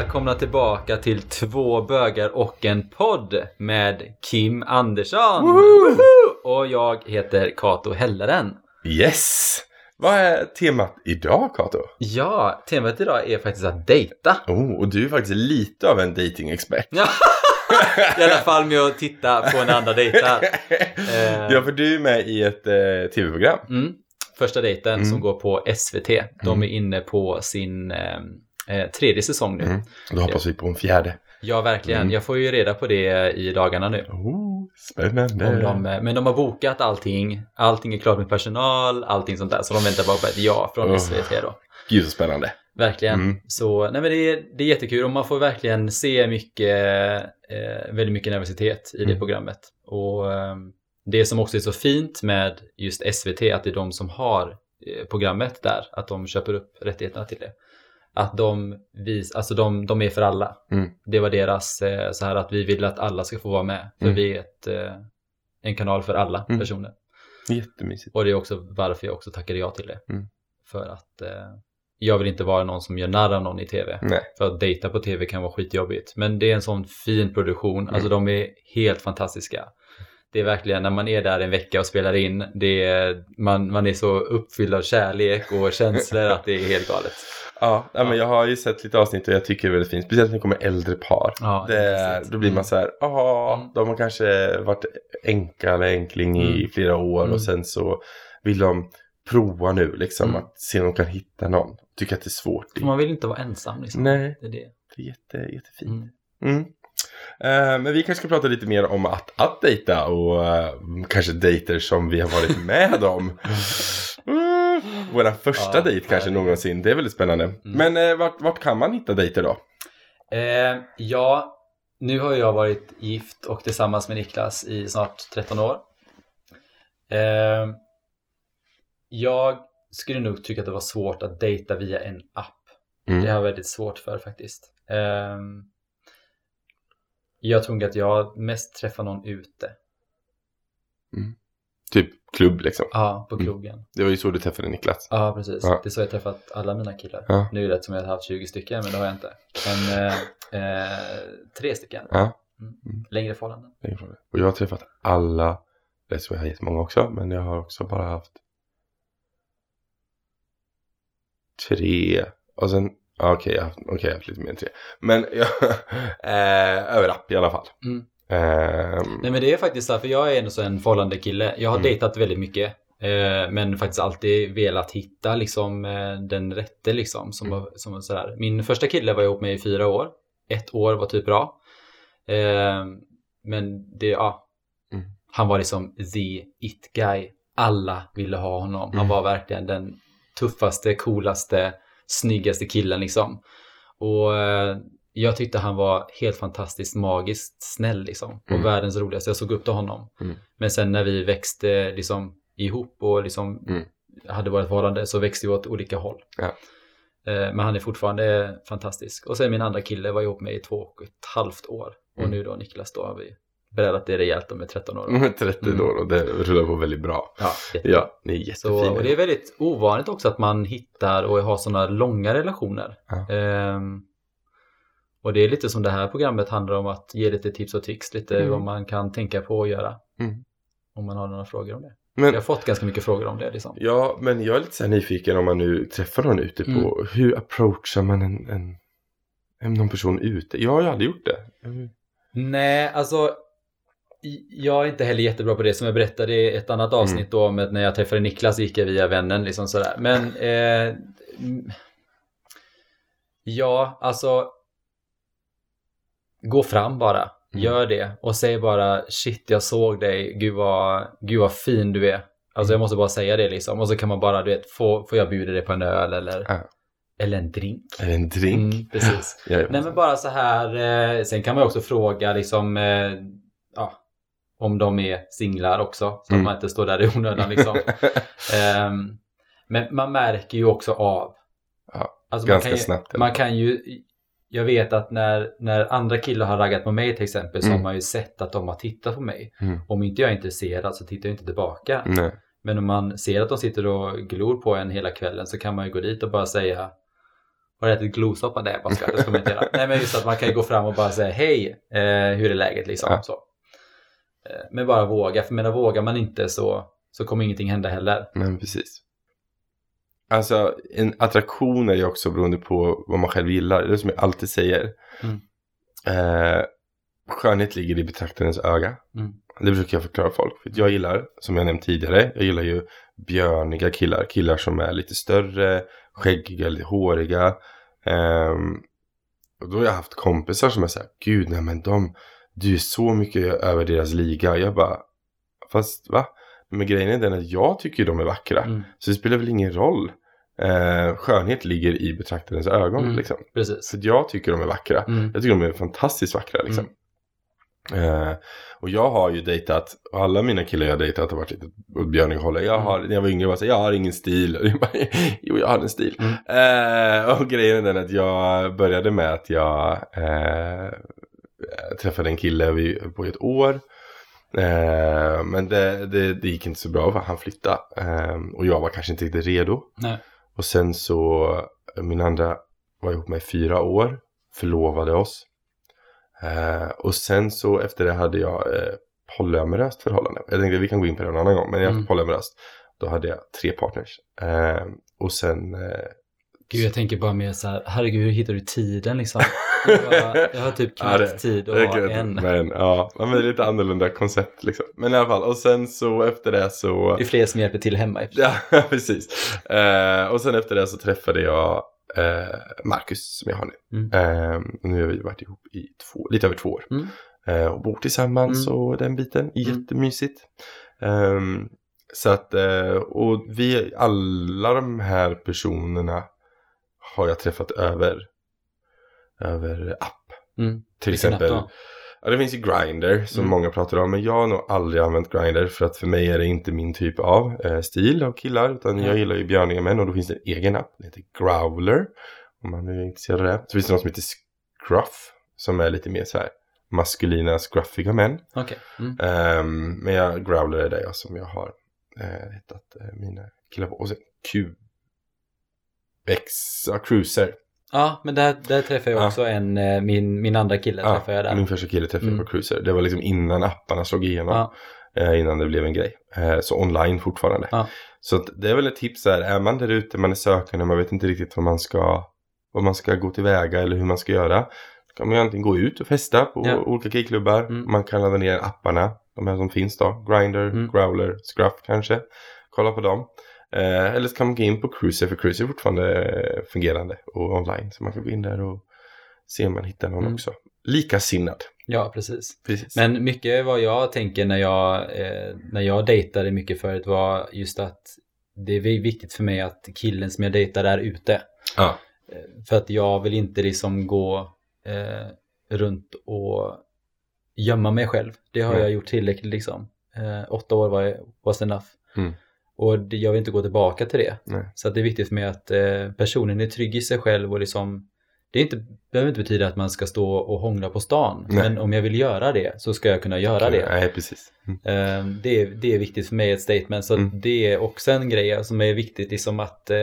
välkomna tillbaka till Två bögar och en podd med Kim Andersson. Woho! Och jag heter Kato Helleren. Yes! Vad är temat idag Kato? Ja, temat idag är faktiskt att dejta. Oh, och du är faktiskt lite av en datingexpert. Ja. I alla fall med att titta på när andra dejtar. Ja, för du är med i ett eh, tv-program. Mm. Första dejten mm. som går på SVT. De mm. är inne på sin eh, eh, tredje säsong nu. Mm. Då hoppas vi på en fjärde. Ja, verkligen. Mm. Jag får ju reda på det i dagarna nu. Oh, spännande. De, men de har bokat allting. Allting är klart med personal, allting sånt där. Så de väntar bara på ett ja från oh. SVT då. Gud så spännande. Verkligen. Mm. Så nej, men det, är, det är jättekul och man får verkligen se mycket, eh, väldigt mycket nervositet i mm. det programmet. Och eh, det som också är så fint med just SVT, att det är de som har eh, programmet där, att de köper upp rättigheterna till det att de, vis, alltså de, de är för alla. Mm. Det var deras eh, så här att vi vill att alla ska få vara med. För mm. vi är ett, eh, en kanal för alla mm. personer. Jättemysigt. Och det är också varför jag också tackade ja till det. Mm. För att eh, jag vill inte vara någon som gör narr av någon i tv. Nej. För att dejta på tv kan vara skitjobbigt. Men det är en sån fin produktion. Alltså mm. de är helt fantastiska. Det är verkligen när man är där en vecka och spelar in. Det är, man, man är så uppfylld av kärlek och känslor att det är helt galet. Ja, ja, men jag har ju sett lite avsnitt och jag tycker det är väldigt fint. Speciellt när det kommer äldre par. Ja, det, då blir man så här, ja, mm. de har kanske varit enka eller enkling i mm. flera år mm. och sen så vill de prova nu liksom mm. att se om de kan hitta någon. Tycker att det är svårt. Man vill inte vara ensam liksom. Nej, det är, det. Det är jätte, jättefint. Uh, men vi kanske ska prata lite mer om att, att dejta och uh, kanske dejter som vi har varit med om. Mm. Våra första ja, dejt kanske någonsin. Det är väldigt spännande. Mm. Men eh, vart, vart, kan man hitta dejter då? Eh, ja, nu har jag varit gift och tillsammans med Niklas i snart 13 år. Eh, jag skulle nog tycka att det var svårt att dejta via en app. Mm. Det har jag väldigt svårt för faktiskt. Jag tror att jag mest träffar någon ute. Mm. Typ klubb liksom. Ja, på mm. krogen. Mm. Det var ju så du träffade Niklas. Ja, precis. Ja. Det är så jag träffat alla mina killar. Ja. Nu är det som jag har haft 20 stycken, men det har jag inte. Men eh, eh, tre stycken. Ja. Mm. mm. Längre förhållanden. Längre förhållanden. Och jag har träffat alla, det tror jag har jättemånga också, men jag har också bara haft tre. Och sen, okej, okay, jag, okay, jag har haft lite mer än tre. Men jag, eh, över app i alla fall. Mm. Um... Nej men det är faktiskt så här, för jag är en sån förhållande kille. Jag har mm. dejtat väldigt mycket. Eh, men faktiskt alltid velat hitta liksom eh, den rätte liksom. Som, mm. som sådär. Min första kille var jag ihop med i fyra år. Ett år var typ bra. Eh, men det, ja. Mm. Han var liksom the it guy. Alla ville ha honom. Han mm. var verkligen den tuffaste, coolaste, snyggaste killen liksom. Och eh, jag tyckte han var helt fantastiskt magiskt snäll liksom. Och mm. världens roligaste. Jag såg upp till honom. Mm. Men sen när vi växte liksom ihop och liksom mm. hade vårt förhållande så växte vi åt olika håll. Ja. Eh, men han är fortfarande fantastisk. Och sen min andra kille var ihop med i två och ett halvt år. Och mm. nu då Niklas då har vi breddat det rejält de är 13 år. 30 mm. år och det rullar på väldigt bra. Ja, ja ni är jättefina. Så, och det är väldigt ovanligt också att man hittar och har sådana långa relationer. Ja. Um, och det är lite som det här programmet handlar om att ge lite tips och tricks, lite mm. vad man kan tänka på och göra. Mm. Om man har några frågor om det. Men, jag har fått ganska mycket frågor om det. Liksom. Ja, men jag är lite så nyfiken om man nu träffar någon ute på mm. hur approachar man en, en, en, någon person ute? Jag har ju aldrig gjort det. Mm. Nej, alltså jag är inte heller jättebra på det. Som jag berättade i ett annat avsnitt mm. då om när jag träffade Niklas gick jag via vännen. Liksom sådär. Men eh, ja, alltså gå fram bara. Mm. Gör det och säg bara shit jag såg dig, gud vad, gud vad fin du är. Alltså jag mm. måste bara säga det liksom. Och så kan man bara, du vet, får, får jag bjuda dig på en öl eller, ja. eller en drink. Eller en drink. Mm, precis. Nej men bara så här, eh, sen kan man också fråga liksom, eh, ja, om de är singlar också. Så mm. att man inte står där i onödan liksom. um, men man märker ju också av. Ja, alltså ganska man kan ju, snabbt. Man kan ju jag vet att när, när andra killar har raggat på mig till exempel så mm. har man ju sett att de har tittat på mig. Mm. Om inte jag är intresserad så tittar jag inte tillbaka. Nej. Men om man ser att de sitter och glor på en hela kvällen så kan man ju gå dit och bara säga Har du ätit glosoppa? Nej, bara ska, det ska man inte göra. Nej, men just att man kan ju gå fram och bara säga hej, eh, hur är läget liksom. Ja. Så. Eh, men bara våga, för menar vågar man inte så, så kommer ingenting hända heller. Men precis. Alltså en attraktion är ju också beroende på vad man själv gillar. Det är som jag alltid säger. Mm. Eh, skönhet ligger i betraktarens öga. Mm. Det försöker jag förklara folk. För jag gillar, som jag nämnt tidigare, jag gillar ju björniga killar. Killar som är lite större, skäggiga, lite håriga. Um, och då har jag haft kompisar som är såhär, gud nej men de, du är så mycket över deras liga. Jag bara, fast va? Men grejen är den att jag tycker de är vackra. Mm. Så det spelar väl ingen roll. Eh, skönhet ligger i betraktarens ögon. Mm. Liksom. Precis. För jag tycker de är vackra. Mm. Jag tycker de är fantastiskt vackra. Liksom. Uh, och jag har ju dejtat, och alla mina killar jag har dejtat har varit lite åt björninghållet. Jag har, mm. när jag var yngre var jag så jag har ingen stil. Jag bara, jo jag har en stil. Mm. Uh, och grejen är den att jag började med att jag uh, träffade en kille, vi på ett år. men det, det, det, gick inte så bra för han flyttade. och jag var kanske inte riktigt redo. Nej. Och sen så, min andra var ihop med i fyra år, förlovade oss. Eh, och sen så efter det hade jag eh, polyamoröst förhållande. Jag tänkte vi kan gå in på det en annan gång. Men jag hade mm. polyamoröst. Då hade jag tre partners. Eh, och sen... Eh, Gud, jag tänker bara mer så här, herregud, hur hittar du tiden liksom? Jag, har typ knappt ja, tid att ha gud, en. Men ja, men det är lite annorlunda koncept liksom. Men i alla fall, och sen så efter det så... Det är fler som hjälper till hemma. Ja, precis. Eh, och sen efter det så träffade jag eh, Marcus som jag har nu. Mm. Eh, nu har vi varit ihop i två, lite över två år. Mm. Eh, och bor tillsammans mm. och den biten. Mm. Jättemysigt. Um, så att, eh, och vi, alla de här personerna har jag träffat över, över app. Mm. Till Vilken exempel. App Ja, det finns ju Grindr som mm. många pratar om. Men jag har nog aldrig använt Grindr för att för mig är det inte min typ av eh, stil av killar. Utan mm. jag gillar ju björniga män och då finns det en egen app. Den heter Growler. Om man är intresserad av det. Så finns det något som heter Scruff. Som är lite mer så här maskulina scruffiga män. Okay. Mm. Um, men jag, Growler är det jag som jag har eh, hittat eh, mina killar på. Och sen. X, ja, Cruiser. Ja, men där, där träffade jag också ja. en, eh, min, min andra kille ja, jag där. Min första kille träffade jag mm. på Cruiser. Det var liksom innan apparna slog igenom. Ja. Eh, innan det blev en grej. Eh, så online fortfarande. Ja. Så det är väl ett tips här. Är man där ute, man är sökande, man vet inte riktigt vad man ska, vad man ska gå tillväga eller hur man ska göra. Då kan man ju antingen gå ut och festa på ja. olika killklubbar. Mm. Man kan ladda ner apparna, de här som finns då. Grindr, mm. Growler, Scruff kanske. Kolla på dem. Eh, eller så kan man gå in på Cruiser för Cruiser är fortfarande eh, fungerande och online. Så man kan gå in där och se om man hittar någon mm. också. Likasinnad. Ja, precis. precis. Men mycket vad jag tänker när jag, eh, när jag dejtade mycket förut var just att det är viktigt för mig att killen som jag dejtar är ute. Ja. Eh, för att jag vill inte liksom gå eh, runt och gömma mig själv. Det har mm. jag gjort tillräckligt liksom. Eh, åtta år var was enough. Mm. Och jag vill inte gå tillbaka till det. Nej. Så det är viktigt för mig att eh, personen är trygg i sig själv och liksom det är inte, behöver inte betyda att man ska stå och hångla på stan. Nej. Men om jag vill göra det så ska jag kunna göra det. Nej, precis. Mm. Eh, det, är, det är viktigt för mig, ett statement. Så mm. det är också en grej som är viktigt, liksom att eh,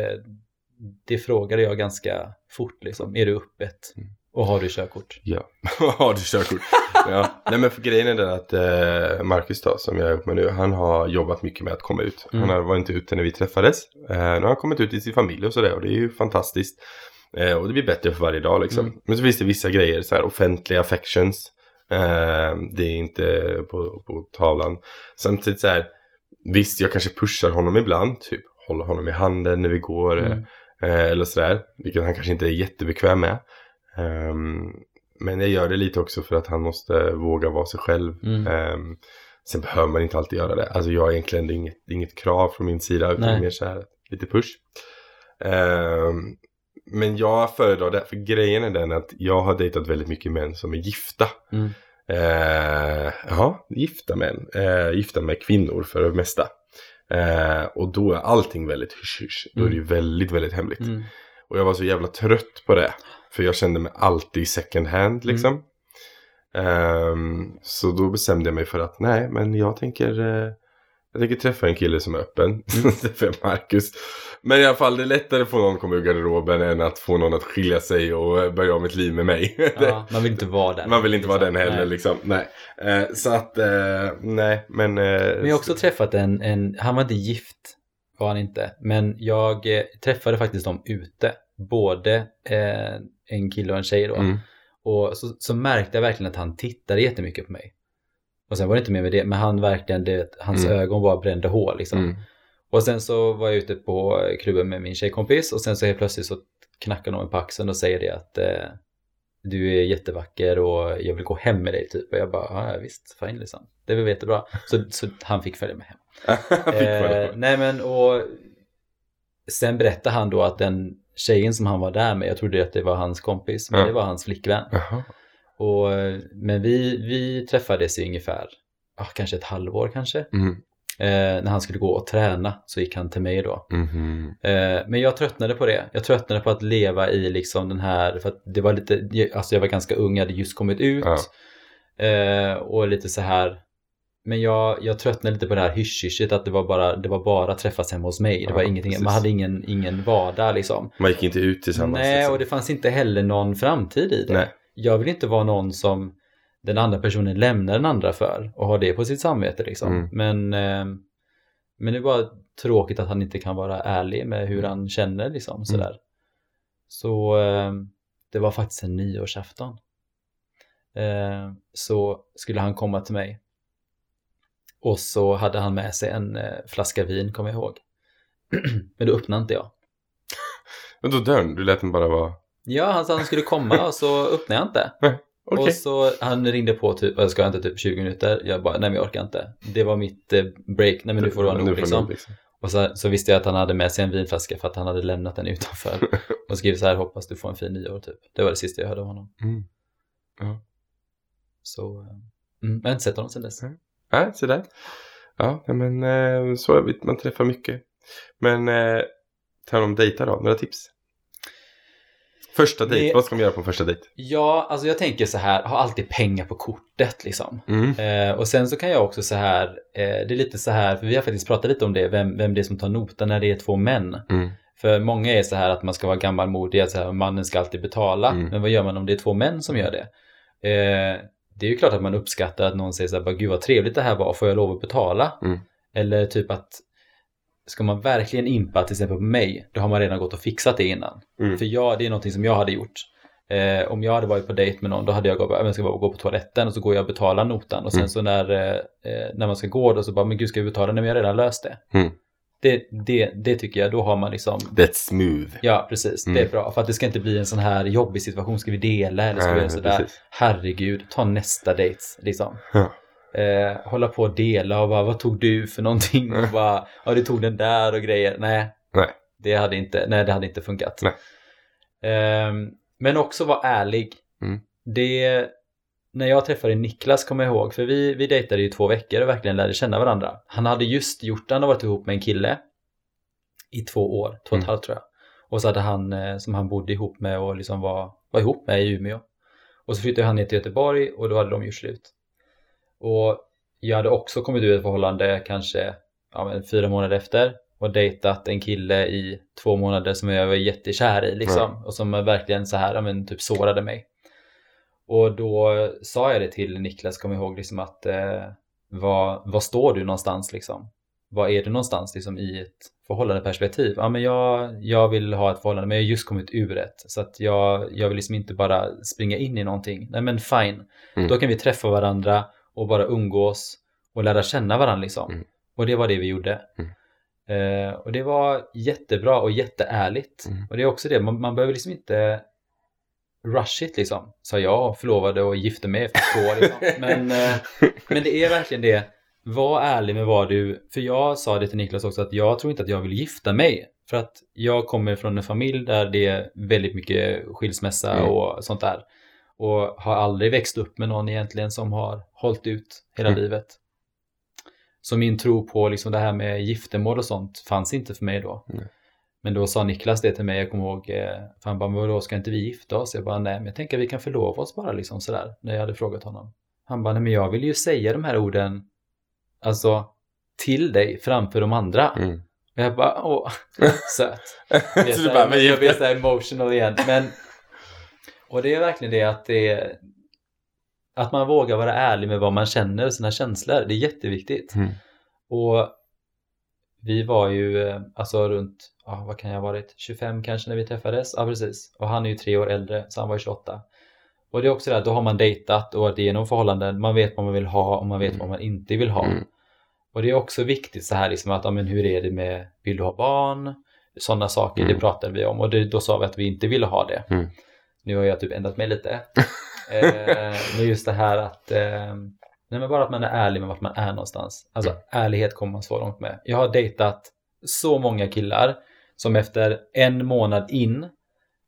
det frågade jag ganska fort. Liksom. Är du öppet? Mm. Och har du körkort? Ja, har du körkort? ja. Nej men för grejen är den att eh, Marcus då, som jag är med nu, han har jobbat mycket med att komma ut. Mm. Han var inte ute när vi träffades. Eh, nu har han kommit ut i sin familj och sådär och det är ju fantastiskt. Eh, och det blir bättre för varje dag liksom. Mm. Men så finns det vissa grejer, så här offentliga affections. Eh, det är inte på, på tavlan. Samtidigt så här, visst jag kanske pushar honom ibland, typ håller honom i handen när vi går. Mm. Eh, eller sådär, vilket han kanske inte är jättebekväm med. Um, men jag gör det lite också för att han måste våga vara sig själv. Mm. Um, sen behöver man inte alltid göra det. Alltså jag är egentligen, inget, inget krav från min sida utan mer så här lite push. Um, men jag föredrar det, för grejen är den att jag har dejtat väldigt mycket män som är gifta. Mm. Uh, ja, gifta män. Uh, gifta med kvinnor för det mesta. Uh, och då är allting väldigt hysch-hysch. Då är det ju mm. väldigt, väldigt hemligt. Mm. Och jag var så jävla trött på det. För jag kände mig alltid second hand liksom. Mm. Um, så då bestämde jag mig för att nej, men jag tänker, uh, Jag tänker träffa en kille som är öppen. Mm. för Marcus. Men i alla fall det är lättare att få någon att komma ur garderoben än att få någon att skilja sig och börja om ett liv med mig. Ja, man vill inte vara den. Man vill inte liksom. vara den heller nej. liksom. Nej. Eh, så att, eh, nej men. Men jag har också träffat en, en, han var inte gift var han inte. Men jag eh, träffade faktiskt dem ute. Både eh, en kille och en tjej då. Mm. Och så, så, märkte jag verkligen att han tittade jättemycket på mig. Och sen var det inte mer med det, men han verkligen, det, hans mm. ögon bara brände hål liksom. Mm. Och sen så var jag ute på klubben med min tjejkompis och sen så helt plötsligt så knackar någon på axeln och säger det att eh, du är jättevacker och jag vill gå hem med dig typ. Och jag bara, ja visst, fine liksom. Det väl jättebra. Så, så han fick följa med hem. eh, nej men och sen berättade han då att den tjejen som han var där med, jag trodde att det var hans kompis, men ja. det var hans flickvän. Aha. Och, men vi, vi träffades i ungefär, ah, kanske ett halvår kanske. Mm. Eh, när han skulle gå och träna så gick han till mig då. Mm. Eh, men jag tröttnade på det. Jag tröttnade på att leva i liksom den här, för att det var lite, alltså jag var ganska ung, jag hade just kommit ut. Ja. Eh, och lite så här, men jag, jag tröttnade lite på det här hysch att det var bara, det var bara träffas hemma hos mig. Det var ja, ingenting, man hade ingen, ingen vardag liksom. Man gick inte ut tillsammans. Nej, liksom. och det fanns inte heller någon framtid i det. Nej. Jag vill inte vara någon som den andra personen lämnar den andra för och har det på sitt samvete liksom. Mm. Men, eh, men det är bara tråkigt att han inte kan vara ärlig med hur han känner liksom mm. sådär. Mm. Så eh, det var faktiskt en nyårsafton. Eh, så skulle han komma till mig och så hade han med sig en eh, flaska vin, kommer jag ihåg. Men då öppnade inte jag. Men då dörren, du lät den bara vara... Ja, han sa att han skulle komma och så öppnade jag inte. okay. Och så han ringde på typ, jag ska inte typ 20 minuter. Jag bara, nej men jag orkar inte. Det var mitt eh, break, nej men nu får du ha nog liksom. liksom. Och så, så, visste jag att han hade med sig en vinflaska för att han hade lämnat den utanför. och skrev så här, hoppas du får en fin nyår typ. Det var det sista jag hörde av honom. Mm. Ja. Så, eh, mm, jag har inte sett honom sedan dess. Mm. Nej, så där. Ja, men eh, så är det. Man träffar mycket. Men eh, ta om dejta då. Några tips? Första dejt, det... vad ska man göra på en första dejt? Ja, alltså jag tänker så här, ha alltid pengar på kortet liksom. Mm. Eh, och sen så kan jag också så här, eh, det är lite så här, för vi har faktiskt pratat lite om det, vem, vem det är som tar notan när det är två män. Mm. För många är så här att man ska vara gammalmodig, att mannen ska alltid betala. Mm. Men vad gör man om det är två män som gör det? Eh, det är ju klart att man uppskattar att någon säger så här, gud vad trevligt det här var, får jag lov att betala? Mm. Eller typ att ska man verkligen impa till exempel på mig, då har man redan gått och fixat det innan. Mm. För jag, det är någonting som jag hade gjort. Eh, om jag hade varit på dejt med någon, då hade jag gått, jag ska bara gå på toaletten och så går jag och betalar notan. Och sen mm. så när, eh, när man ska gå då så bara, men gud ska vi betala? Nej men jag har redan löst det. Mm. Det, det, det tycker jag, då har man liksom... That's smooth. Ja, precis. Mm. Det är bra. För att det ska inte bli en sån här jobbig situation. Ska vi dela eller ska vi göra sådär? Precis. Herregud, ta nästa dejt liksom. Ja. Eh, hålla på och dela och bara, vad tog du för någonting? Och bara, ja du tog den där och grejer. Nej, nej. Det, hade inte, nej det hade inte funkat. Eh, men också vara ärlig. Mm. Det, när jag träffade Niklas kommer jag ihåg, för vi, vi dejtade i två veckor och verkligen lärde känna varandra. Han hade just gjort, han hade varit ihop med en kille i två år, två och ett mm. halvt tror jag. Och så hade han, eh, som han bodde ihop med och liksom var, var ihop med i Umeå. Och så flyttade han ner till Göteborg och då hade de gjort slut. Och jag hade också kommit ur ett förhållande kanske ja, fyra månader efter och dejtat en kille i två månader som jag var jättekär i liksom. Mm. Och som verkligen så här, ja, men typ sårade mig. Och då sa jag det till Niklas, kom ihåg liksom att eh, vad, vad står du någonstans liksom? Vad är du någonstans liksom i ett förhållande perspektiv? Ja men jag, jag vill ha ett förhållande men jag har just kommit ur ett så att jag, jag vill liksom inte bara springa in i någonting. Nej men fine, mm. då kan vi träffa varandra och bara umgås och lära känna varandra liksom. Mm. Och det var det vi gjorde. Mm. Eh, och det var jättebra och jätteärligt. Mm. Och det är också det, man, man behöver liksom inte rush it liksom. Sa jag, förlovade och gifte mig efter två år liksom. men, eh, men det är verkligen det. Var ärlig med vad du, för jag sa det till Niklas också att jag tror inte att jag vill gifta mig. För att jag kommer från en familj där det är väldigt mycket skilsmässa mm. och sånt där. Och har aldrig växt upp med någon egentligen som har hållit ut hela mm. livet. Så min tro på liksom det här med giftermål och sånt fanns inte för mig då. Mm. Men då sa Niklas det till mig, jag kommer ihåg, eh, för han bara, men då ska inte vi gifta oss? Jag bara, nej, men jag tänker att vi kan förlova oss bara liksom sådär, när jag hade frågat honom. Han bara, nej men jag vill ju säga de här orden, alltså till dig framför de andra. Mm. Och jag bara, åh, söt. Jag, så bara, men jag blir så emotional igen. Men, och det är verkligen det att det att man vågar vara ärlig med vad man känner och sina känslor. Det är jätteviktigt. Mm. Och vi var ju eh, alltså runt, ja, vad kan jag ha varit, 25 kanske när vi träffades? Ja precis. Och han är ju tre år äldre så han var ju 28. Och det är också det att då har man dejtat och varit igenom förhållanden, man vet vad man vill ha och man vet mm. vad man inte vill ha. Mm. Och det är också viktigt så här liksom att, ja, men hur är det med, vill du ha barn? Sådana saker, mm. det pratade vi om och det, då sa vi att vi inte ville ha det. Mm. Nu har jag typ ändrat mig lite. eh, men just det här att eh, Nej men bara att man är ärlig med vart man är någonstans. Alltså mm. ärlighet kommer man så långt med. Jag har dejtat så många killar som efter en månad in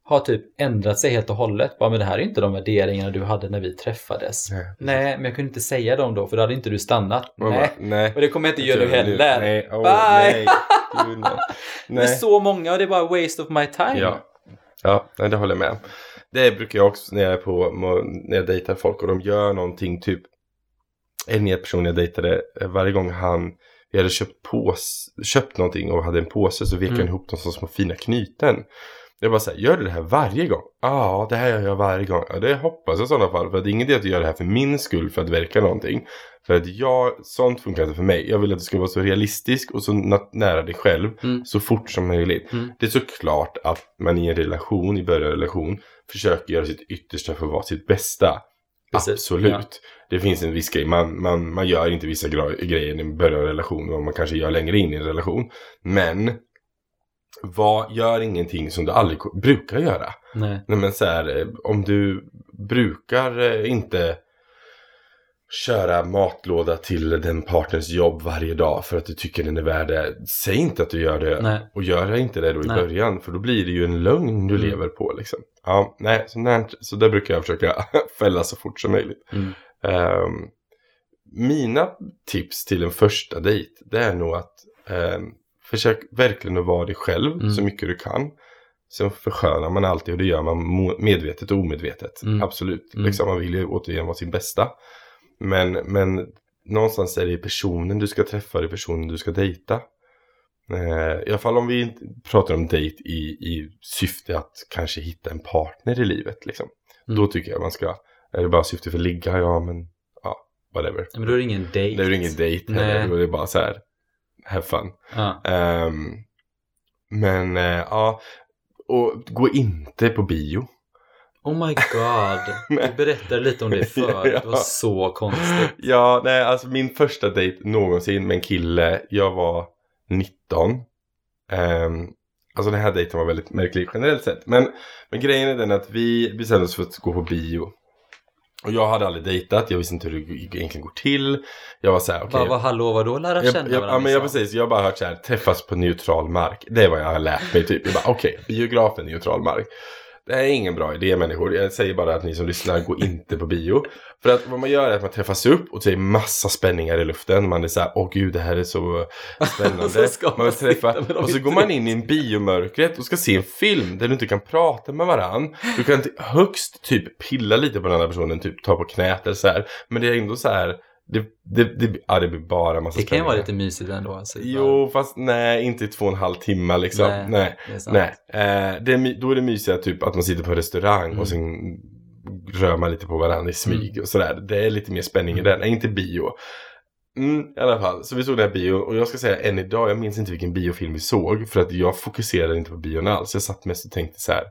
har typ ändrat sig helt och hållet. Bara, men det här är inte de värderingarna du hade när vi träffades. Nej, nej men jag kunde inte säga dem då för då hade inte du stannat. Nej. nej. Och det kommer jag inte göra nu heller. Nej. Oh, Bye! Nej. nej. Det är så många och det är bara waste of my time. Ja, ja det håller jag med. Det brukar jag också när jag är på, när jag dejtar folk och de gör någonting typ en person jag dejtade, eh, varje gång han vi hade köpt, pås, köpt någonting och hade en påse så vek han mm. ihop de som små fina knyten. Jag bara såhär, gör du det här varje gång? Ja, det här gör jag varje gång. Ja, det hoppas jag i sådana fall. För det är ingen idé att du gör det här för min skull för att verka någonting. För att jag, sånt funkar inte för mig. Jag vill att det ska vara så realistisk och så nära dig själv. Mm. Så fort som möjligt. Mm. Det är såklart att man i en relation, i början av en relation, försöker göra sitt yttersta för att vara sitt bästa. Precis. Absolut. Ja. Det finns en viss grej. Man, man, man gör inte vissa grejer i början av en relation. Och man kanske gör längre in i en relation. Men vad, gör ingenting som du aldrig brukar göra. Nej. Nej men så här, eh, om du brukar eh, inte köra matlåda till den partners jobb varje dag för att du tycker den är värd det. Säg inte att du gör det nej. och gör inte det då i nej. början för då blir det ju en lögn du mm. lever på liksom. Ja, nej, så, där, så där brukar jag försöka fälla så fort som möjligt. Mm. Um, mina tips till en första dejt det är nog att um, försök verkligen att vara dig själv mm. så mycket du kan. Sen förskönar man alltid och det gör man medvetet och omedvetet. Mm. Absolut. Mm. Liksom, man vill ju återigen vara sin bästa. Men, men någonstans är det personen du ska träffa, det är personen du ska dejta. Eh, I alla fall om vi inte pratar om dejt i, i syfte att kanske hitta en partner i livet. Liksom. Mm. Då tycker jag man ska, är det bara syfte för att ligga, ja men ja, whatever. Men då är det ingen dejt. Då är det ingen dejt heller, då är det bara så här, have fun. Ja. Um, men uh, ja, och gå inte på bio. Oh my god, du berättade lite om det förut, ja. det var så konstigt. Ja, nej alltså min första dejt någonsin med en kille, jag var 19. Um, ehm, alltså den här dejten var väldigt märklig generellt sett. Men, men grejen är den att vi bestämde oss för att gå på bio. Och jag hade aldrig dejtat, jag visste inte hur det egentligen går till. Jag var såhär, okej. Okay, vad, vad hallå, vadå lära känna jag, varandra? Ja men jag, precis, jag har bara hört såhär, träffas på neutral mark. Det är vad jag har lärt mig typ. Jag bara, okej, okay, biografen neutral mark. Det här är ingen bra idé människor. Jag säger bara att ni som lyssnar, gå inte på bio. För att vad man gör är att man träffas upp och det är massa spänningar i luften. Man är såhär, åh gud det här är så spännande. så man vill träffa, och så går man in i en biomörkret och ska se en film där du inte kan prata med varandra. Du kan högst typ pilla lite på den andra personen, typ ta på knät eller så här. Men det är ändå så här det, det, det, ja, det blir bara massa Det kan ju vara lite mysigt ändå. Alltså, jo, fast nej, inte i två och en halv timme liksom. Nej, nej. nej. Eh, det, då är det mysiga typ att man sitter på restaurang mm. och sen rör man lite på varandra i smyg mm. och sådär. Det är lite mer spänning mm. i den, nej, inte bio. Mm, I alla fall, så vi såg den här bio och jag ska säga än idag, jag minns inte vilken biofilm vi såg för att jag fokuserade inte på bion alls. Jag satt mest och tänkte så här,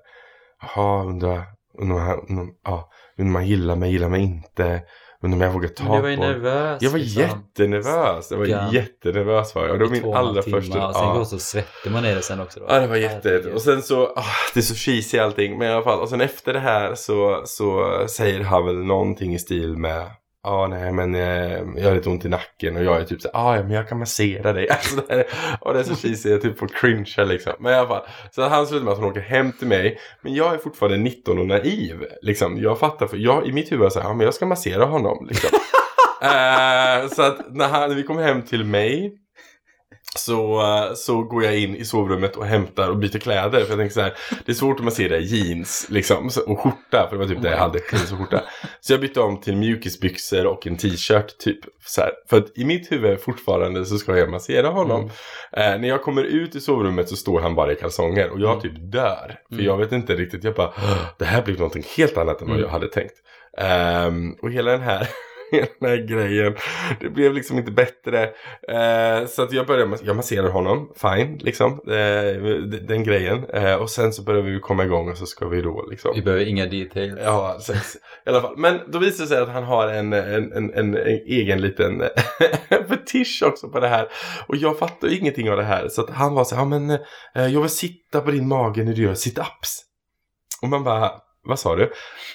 jaha, undrar, undrar, undrar, ja, undrar man gillar mig, gillar mig inte. Undrar om jag vågar ta på Du var ju nervös. Jag var liksom. jättenervös. Jag var ja. jättenervös var jag. Och det var min allra timmar, första. Och sen går så svettig man ner det sen också. Då. Ja det var jätte. Och sen så, oh, det är så cheesy allting. Men i alla fall. Och sen efter det här så, så säger han väl någonting i stil med Ja, ah, nej men eh, jag har lite ont i nacken och jag är typ så ah, ja men jag kan massera dig. Alltså, det är, och det är så cheesy, jag typ får cringe liksom. Men i alla fall. Så han slutar med att han åker hem till mig. Men jag är fortfarande 19 och naiv. Liksom. Jag fattar, för jag, i mitt huvud så här, ja men jag ska massera honom. Liksom. uh, så att när, han, när vi kommer hem till mig så, eh, så går jag in i sovrummet och hämtar och byter kläder. För jag tänker så här, det är svårt om man ser det jeans liksom, och skjorta. För det var typ det jag hade, jeans och skjorta. Så jag bytte om till mjukisbyxor och en t-shirt typ. Så här. För att i mitt huvud fortfarande så ska jag massera honom. Mm. Eh, när jag kommer ut i sovrummet så står han bara i kalsonger och jag mm. typ dör. För mm. jag vet inte riktigt, jag bara, det här blir någonting helt annat än vad mm. jag hade tänkt. Um, och hela den här den här grejen. Det blev liksom inte bättre. Eh, så att jag började, jag masserar honom, fine liksom. Eh, den grejen. Eh, och sen så börjar vi komma igång och så ska vi då liksom. Vi behöver inga details. Ja, sex, i alla fall. Men då visar det sig att han har en, en, en, en, en egen liten fetisch också på det här. Och jag fattar ingenting av det här. Så att han var så här, ja men eh, jag vill sitta på din mage när du gör sit-ups. Och man bara, vad sa du?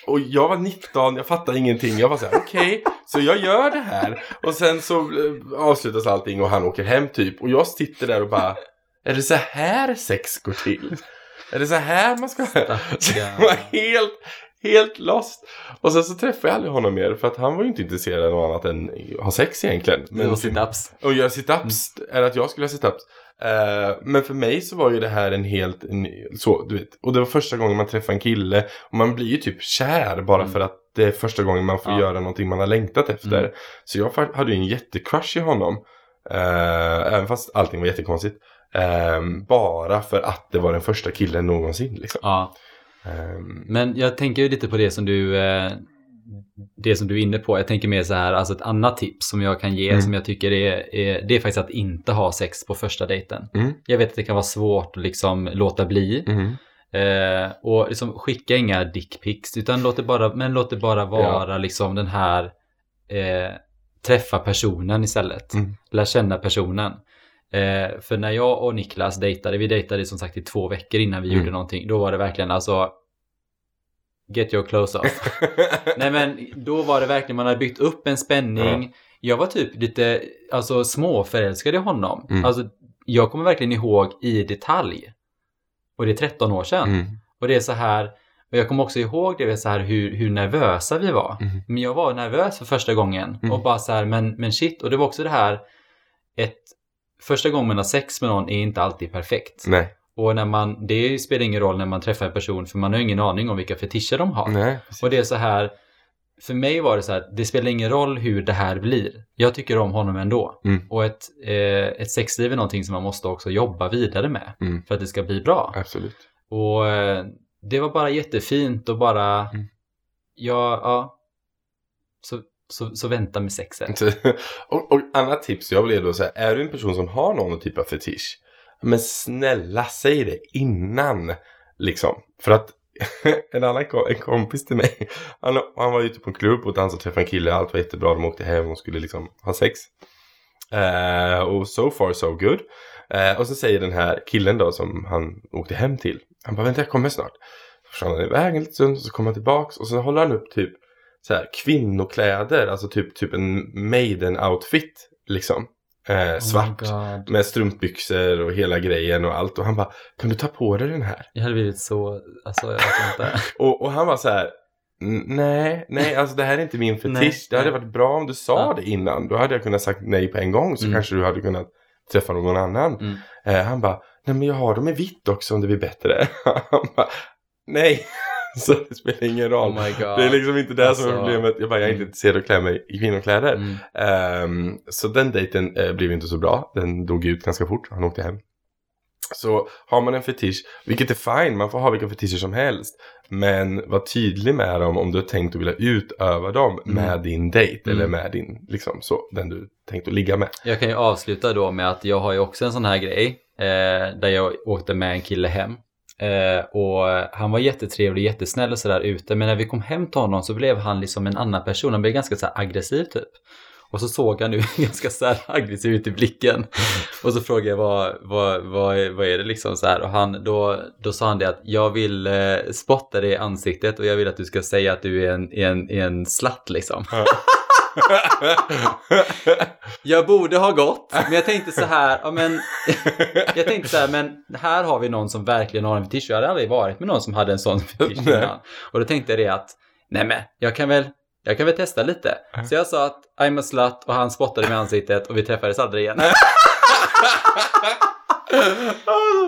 Och jag var 19, jag fattade ingenting. Jag var så här, okej, okay, så jag gör det här. Och sen så eh, avslutas allting och han åker hem typ. Och jag sitter där och bara, är det så här sex går till? Är det så här man ska... Jag var helt, helt lost. Och sen så träffade jag aldrig honom mer för att han var ju inte intresserad av något annat än att ha sex egentligen. Men, och sit-ups. Och göra sit-ups, mm. eller att jag skulle ha sit-ups. Uh, men för mig så var ju det här en helt, en, så du vet. Och det var första gången man träffade en kille. Och man blir ju typ kär bara mm. för att det är första gången man får ja. göra någonting man har längtat efter. Mm. Så jag hade ju en jättecrush i honom. Uh, även fast allting var jättekonstigt. Uh, bara för att det var den första killen någonsin liksom. Ja. Um, men jag tänker ju lite på det som du eh, det som du är inne på. Jag tänker mer så här, alltså ett annat tips som jag kan ge mm. som jag tycker är, är, det är faktiskt att inte ha sex på första dejten. Mm. Jag vet att det kan vara svårt att liksom låta bli. Mm. Eh, och liksom skicka inga dickpics utan låt det bara, men låt det bara vara ja. liksom den här eh, träffa personen istället. Mm. Lär känna personen. Eh, för när jag och Niklas dejtade, vi dejtade som sagt i två veckor innan vi mm. gjorde någonting, då var det verkligen alltså Get your clothes off. Nej men då var det verkligen, man hade byggt upp en spänning. Ja. Jag var typ lite alltså, småförälskad i honom. Mm. Alltså, jag kommer verkligen ihåg i detalj. Och det är 13 år sedan. Mm. Och det är så här, och jag kommer också ihåg det, så här, hur, hur nervösa vi var. Mm. Men jag var nervös för första gången. Mm. Och bara så här, men, men shit. Och det var också det här, ett, första gången man har sex med någon är inte alltid perfekt. Nej. Och när man, det spelar ingen roll när man träffar en person för man har ingen aning om vilka fetischer de har. Nej, och det är så här, för mig var det så här, det spelar ingen roll hur det här blir. Jag tycker om honom ändå. Mm. Och ett, eh, ett sexliv är någonting som man måste också jobba vidare med mm. för att det ska bli bra. Absolut. Och eh, det var bara jättefint och bara, mm. ja, ja. Så, så, så vänta med sexet. och, och annat tips jag vill ge då säga, är du en person som har någon typ av fetisch men snälla, säg det innan. Liksom. För att en annan en kompis till mig, han, han var ute på en klubb och dansade och träffade en kille. Allt var jättebra, de åkte hem och skulle liksom ha sex. Uh, och so far so good. Uh, och så säger den här killen då som han åkte hem till. Han bara, vänta jag kommer snart. Så försvann han iväg en liten stund och så kommer han tillbaks och så håller han upp typ så här kvinnokläder, alltså typ, typ en maiden outfit liksom. Eh, oh svart med strumpbyxor och hela grejen och allt. Och han bara, kan du ta på dig den här? Jag hade blivit så, alltså jag vet inte. och, och han var så här, nej, nej, alltså det här är inte min fetisch. det hade varit bra om du sa ja. det innan. Då hade jag kunnat sagt nej på en gång så mm. kanske du hade kunnat träffa någon annan. Mm. Eh, han bara, nej men jag har dem i vitt också om det blir bättre. han bara, nej. Så det spelar ingen roll. Oh det är liksom inte det alltså, som är alltså, problemet. Jag bara, jag är inte intresserad av att klä mig i kvinnokläder. Mm. Um, så den dejten uh, blev inte så bra. Den dog ut ganska fort. Han åkte hem. Så har man en fetisch, vilket är fine, man får ha vilka fetischer som helst. Men var tydlig med dem om du har tänkt att vilja utöva dem mm. med din dejt mm. eller med din, liksom så, den du tänkt att ligga med. Jag kan ju avsluta då med att jag har ju också en sån här grej eh, där jag åkte med en kille hem Eh, och han var jättetrevlig, jättesnäll och sådär ute. Men när vi kom hem till honom så blev han liksom en annan person. Han blev ganska så aggressiv typ. Och så såg han nu ganska så här aggressiv ut i blicken. Och så frågade jag vad, vad, vad, är, vad är det liksom så här. Och han, då, då sa han det att jag vill eh, spotta dig i ansiktet och jag vill att du ska säga att du är en, en, en slatt liksom. jag borde ha gått, men jag tänkte så här, ja, men, jag tänkte så här, men här har vi någon som verkligen har en fetisch. Jag hade aldrig varit med någon som hade en sån fetisch innan. Och då tänkte jag det att, nej men, jag kan väl, jag kan väl testa lite. Så jag sa att I'm a slut och han spottade mig i ansiktet och vi träffades aldrig igen.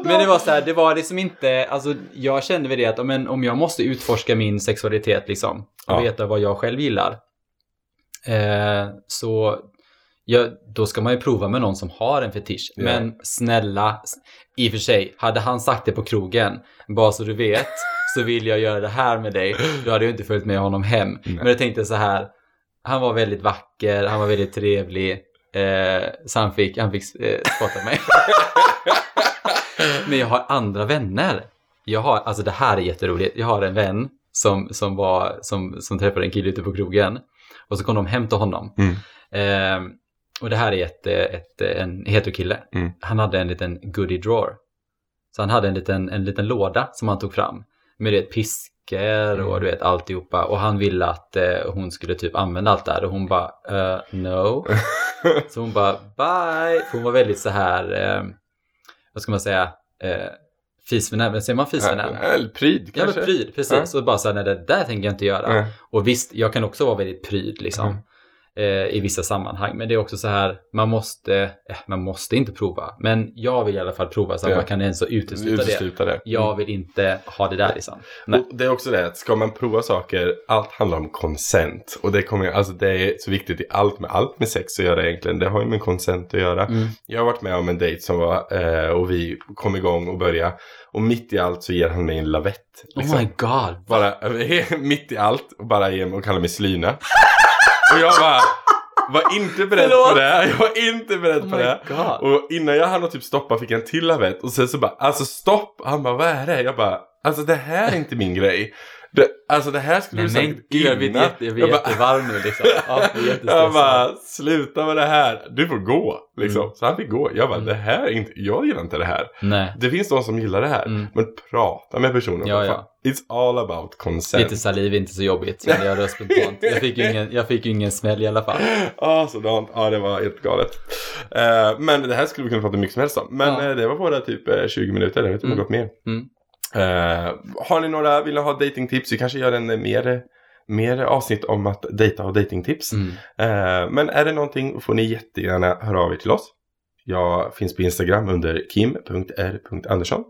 men det var så här, det var liksom inte, alltså jag kände väl det att men, om jag måste utforska min sexualitet liksom och ja. veta vad jag själv gillar. Eh, så ja, då ska man ju prova med någon som har en fetisch. Yeah. Men snälla, i och för sig, hade han sagt det på krogen, bara så du vet, så vill jag göra det här med dig, då hade jag inte följt med honom hem. Nej. Men jag tänkte så här, han var väldigt vacker, han var väldigt trevlig, eh, så han fick, han fick eh, spotta mig. Men jag har andra vänner. Jag har, alltså det här är jätteroligt, jag har en vän som, som, var, som, som träffade en kille ute på krogen. Och så kom de hem till honom. Mm. Eh, och det här är ett, ett, en heterokille. Mm. Han hade en liten goodie drawer. Så han hade en liten, en liten låda som han tog fram. Med det piskor och mm. du vet alltihopa. Och han ville att eh, hon skulle typ använda allt där. Och hon bara, uh, no. så hon bara, bye. För hon var väldigt så här, eh, vad ska man säga, eh, fisförnäm, säger man fisförnäm? Eller pryd kanske? Ja, men pryd, precis. Ja. Så bara så här, nej det där tänker jag inte göra. Ja. Och visst, jag kan också vara väldigt pryd liksom. Eh, i vissa sammanhang. Men det är också så här, man måste, eh, man måste inte prova. Men jag vill i alla fall prova så att ja. man kan ens utesluta, utesluta det. det. Jag mm. vill inte ha det där liksom. Det är också det att ska man prova saker, allt handlar om konsent. Och det, kommer, alltså det är så viktigt i allt med allt med sex att göra egentligen. Det har ju med konsent att göra. Mm. Jag har varit med om en dejt som var, eh, och vi kom igång och började. Och mitt i allt så ger han mig en lavett. Liksom. Oh my god. Bara mitt i allt och bara ger mig och kallar mig slyna. Och jag bara var inte beredd Förlåt. på det. Jag var inte beredd oh på det. God. Och innan jag hann typ stoppa fick jag en till lavett. Och sen så bara, alltså stopp. Han bara, vad är det? Jag bara, alltså det här är inte min grej. Det, alltså det här skulle du sagt innan. Jag blir, jätte, jag blir jag jättevarm nu liksom. Ja, jag bara, sluta med det här. Du får gå. Liksom. Mm. Så han fick gå. Jag bara, mm. det här är inte, jag gillar inte det här. Nej. Det finns de som gillar det här. Mm. Men prata med personen. Ja, ja. It's all about consent. Lite saliv är inte så jobbigt. Men jag spontant. Jag fick ju ingen, jag fick ingen smäll i alla fall. Ja, sådant. Ja, det var helt galet. Uh, men det här skulle vi kunna prata mycket som helst om. Men ja. uh, det var bara typ 20 minuter. Jag vet inte om det gått mer. Mm. Uh, har ni några, vill ni ha datingtips? Vi kanske gör en mer, mer avsnitt om att dejta och datingtips. Mm. Uh, men är det någonting får ni jättegärna höra av er till oss. Jag finns på Instagram under kim.r.andersson.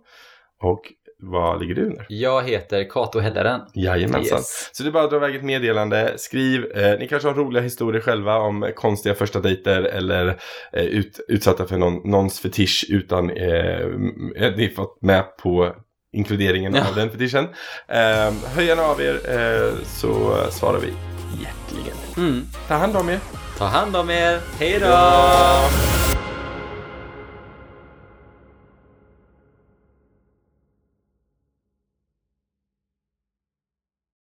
Och vad ligger du under? Jag heter Kato Helleren. Jajamensan. Yes. Så det är bara att dra iväg ett meddelande. Skriv, eh, ni kanske har roliga historier själva om konstiga första dejter eller eh, ut, utsatta för någon, någons fetisch utan eh, ni fått med på inkluderingen ja. av den fetischen. Eh, hör gärna av er eh, så svarar vi hjärtligen. Mm. Ta hand om er. Ta hand om er. Hej då!